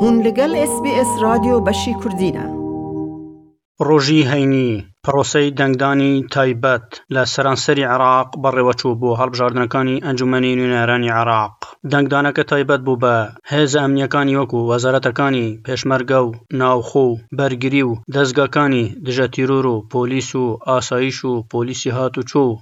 هون لەگەل ئێس بی ئێس رادیۆ بەشی کوردینە. ڕۆژی هەینی، پڕۆسەی دەنگدانی تایبەت لە سەرانسەری عێراق بەڕێوەچوو بۆ هەڵبژاردنەکانی ئەنجوومەنی نوێنەرانی عێراق، دەنگدانەکە تایبەت بوو بە هێزە ئەمنییەکانی وەکو وەزارەتەکانی پێشمەرگە و ناوخۆ و بەرگری و دەزگاکانی دژەتیرۆر و پۆلیس و ئاسایش و پۆلیسی هاتووچۆ و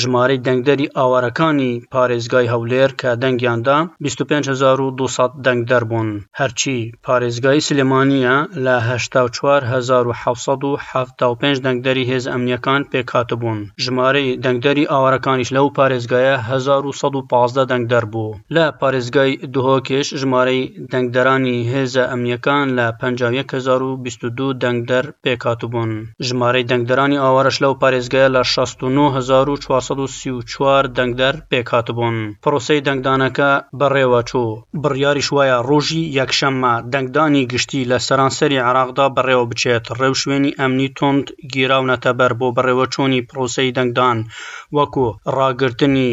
ژمارەی دەنگدەری ئاوارەکانی پارێزگای هەولێر کە دەنگیان دا بیست و پێنج هەزار و دوو سەد دەنگدەر بوون، هەرچی پارێزگای سلێمانییە لە هەشتا و چوار هەزار و حەوت سەد و حەفتا و پێنج دەنگدەری هێزە ئەمنییەکان پێکهاتبوون، ژمارەی دەنگدەری ئاوارەکانیش لەو پارێزگایە هەزار و سەد و پازدە دەنگدەر بوو. لە پارێزگای دهۆکیش ژمارەی دەنگدەرانی هێزە ئەمنییەکان لە پەنجا و یەک هەزار و بیست و دوو دەنگدەر پێکهاتبوون. ژمارەی دەنگدەرانی ئاوارەش لەو پارێزگایە لە شەست و نۆ هەزار و چوار سەد و سی و چوار دەنگدەر پێکهاتبوون. پرۆسەی دەنگدانەکە بەڕێوەچوو. بڕیاریش وایە ڕۆژی یەکشەممە دەنگدانی گشتی لە سەرانسەری عێراقدا بەڕێوەبچێت. ڕێوشوێنی ئەمنی توند گیراونەتەبەر بۆ بەڕێوەچوونی پرۆسەی دەنگدان، وەکو ڕاگرتنی،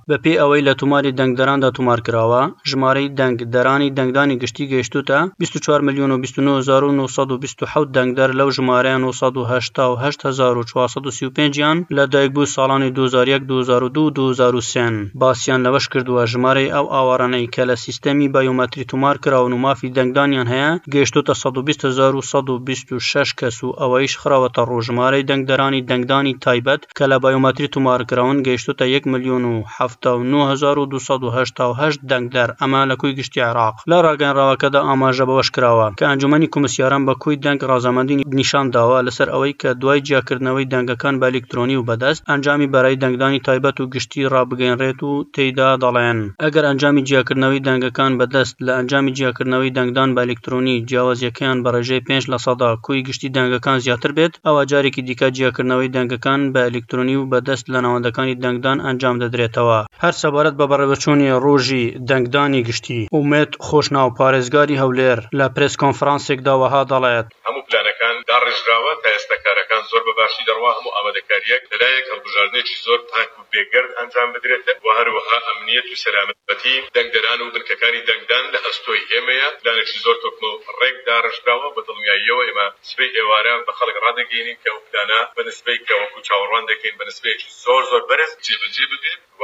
بەپێی ئەوەی لە توماری دەنگدەراندا تومار کراوە، ژمارەی دەنگ دەرانی دەنگدانی گشتی گەیشتووتە بیست و چوار ملیۆن و بیست و نۆ هەزار و نۆ سەد و بیست و حەوت دەنگدەر لەو ژمارەیە نۆ سەد و هەشتا و هەشت هەزار و چوار سەد و سی و پێنج یان لە دایکبوو ساڵانی دوو هەزار و یەک، دوو هەزار و دوو و دوو هەزار و سێ ن. باسیان لەوەش کردووە، ژمارەی ئەو ئاوارانەی کە لە سیستەمی بایۆمەتری تومار کراون و مافی دەنگدانیان هەیە گەیشتۆتە سەد و بیست هەزار و سەد و بیست و شەش کەس و ئەوەیش خراوەتەڕوو ژمارەی دەنگدەرانی دەنگدانی تایبەت کە لە بایۆمەتری تومارکراون گەیشتۆتە یەک ملیۆن و حەفتا و نۆ هەزار و دوو سەد و هەشتا و هەشت دەنگدەر، ئەمە لە کۆی گشتی عێراق. لە راگەیەنراوەکەدا ئاماژە بەوەشکراوە، کە ئەنجومەنی کۆمسیاران بە کۆی دەنگ رازامەندی نیشانداوە لەسەر ئەوەی کە دوای جیاکردنەوەی دەنگەکان بە ئەلیکترۆنی و بەدەست، ئەنجامی بەرەی دەنگدانی تایبەت و گشتی رابگەینرێت و تێیدا دەڵێن. ئەگەر ئەنجامی جیاکردنەوەی دەنگەکان بەدەست لە ئەنجامی جیاکردنەوەی دەنگدان بە ئەلیکترۆنی جیاوازییەکەیان بە رێژەی پێنج لەسەدا کۆی گشتی دەنگەکان زیاتر بێت، ئەوا جارێکی دیکە جیاکردنەوەی دەنگەکان بە ئەلیکترۆنی و بە دەست لە ناوەندەکانی دەنگدان ئەنجام دەدرێتەوە. هەر سەبارەت بە بەڕێوەچوونی ڕۆژی دەنگدانی گشتی، ئومێد خۆشناو، پارێزگاری هەولێر لە پرێس کۆنفرانسێکدا وەها دەڵێت. هەموو پلانەکان داڕێژراوە تا ئێستا کارەکان زۆر بە باشی دەڕوا، هەموو ئامادەکارییەک لەلایەک هەڵبژاردنێکی زۆر پاک و. بێ گەرد ئەنجام بدرێتن و هەروەها ئەمنیەت و سەلامەتی دەنگدەران و بنکەکانی دەنگدان لە ئەستۆی ئێمەیە، پلانێکی زۆر تۆکمە و ڕێک داڕێژراوە، بە دڵنیاییەوە ئێمە سبەی ئێوارە بە خەڵک ڕادەگەیەنین کە ئەو پلانە بە نسبەی کە وەکو چاوەڕوان دەکەین بە نسبەیەکی زۆر زۆر بەرز جێبەجێ ببێت و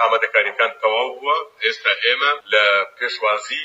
ئامادەکاریەکان تەواو بووە، ئێستا ئێمە لە پێشوازی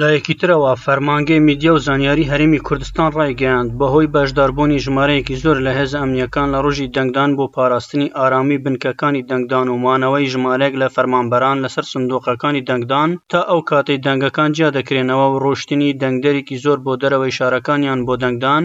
لایەکی ترەوە، فەرمانگەی میدیا و زانیاری هەرێمی کوردستان ڕایگەیاند، بەهۆی بەشداربوونی ژمارەیەکی زۆر لە هێزە ئەمنییەکان لە ڕۆژی دەنگدان بۆ پاراستنی ئارامی بنکەکانی دەنگدان و مانەوەی ژمارەیەک لە فەرمانبەران لەسەر سندووقەکانی دەنگدان تا ئەو کاتەی دەنگەکان جیادەکرێنەوە و ڕۆشتنی دەنگدەرێکی زۆر بۆ دەرەوەی شارەکانیان بۆ دەنگدان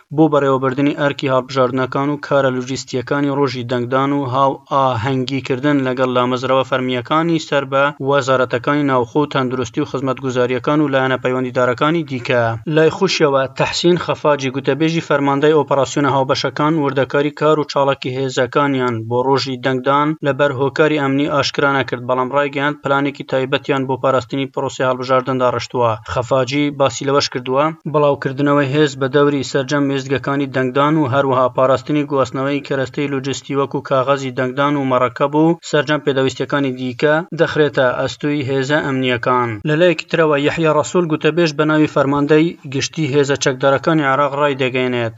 بۆ بەڕێوەبردنی ئەرکی هەڵبژاردنەکان و کارە لوجیستییەکانی ڕۆژی دەنگدان و هاوئاهەنگیکردن لەگەڵ لامەزراوە فەرمییەکانی سەر بە وەزارەتەکانی ناوخۆ و تەندروستی و خزمەتگوزارییەکان و لایەنە پەیوەندیدارەکانی دیکە. لای خۆشیەوە، تەحسین خەفاجی، گوتەبێژی فەرماندەی ئۆپەراسیۆنە هاوبەشەکان، وردەکاری کار و چاڵاکی هێزەکانیان بۆ ڕۆژی دەنگدان لەبەر هۆکاری ئەمنی ئاشکرا نەکرد، بەڵام ڕایگەیاند پلانێکی تایبەتیان بۆ پاراستنی پرۆسەی هەڵبژاردن داڕشتووە. خەفاجی باسی لەوەشکردووە، بڵاوکردنەوەی هێز بە دەوری سەرجەم وێستگەکانی دەنگدان و هەروەها پاراستنی گواستنەوەی کەرەستەی لۆجستی وەکو کاغەزی دەنگدان و مەڕەکەب و سەرجەم پێداویستیەکانی دیکە دەخرێتە ئەستۆی هێزە ئەمنییەکان. لەلایەکی ترەوە یەحیا ڕەسوڵ گوتەبێژ بەناوی فەرماندەی گشتی هێزە چەکدارەکانی عێراق ڕایدەگەیەنێت،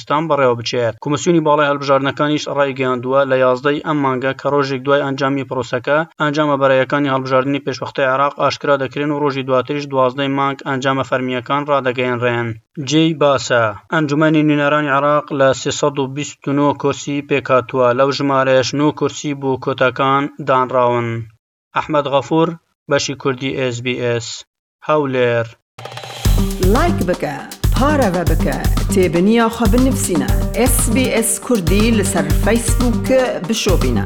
کوردستان بەڕێوەبچێت. کۆمسیۆنی باڵای هەڵبژاردنەکانیش ڕایگەیاندووە، لە یازدە ی ئەم مانگە کە ڕۆژێک دوای ئەنجامی پرۆسەکە، ئەنجامە بەرەیەکانی هەڵبژاردنی پێشوەختەی عێراق ئاشکرا دەکرێن و ڕۆژی دواتریش دوازدە ی مانگ ئەنجامە فەرمییەکان ڕادەگەیەنرێن. جێی باسە، ئەنجومەنی نوێنەرانی عێراق لە سێ سەد و بیست و نۆ کورسی پێکهاتووە، لەو ژمارەیەش نۆ کورسی بۆ کۆتاکان دانراون. ئەحمەد غەفور بەشی کوردی ئێس بی ئێس هەولێر. لایک بکە پارەڤە بکە تێبنیا خو بنفسینە ئێس بی ئێس کوردی لەسەر فەیسبووک بشۆبینە.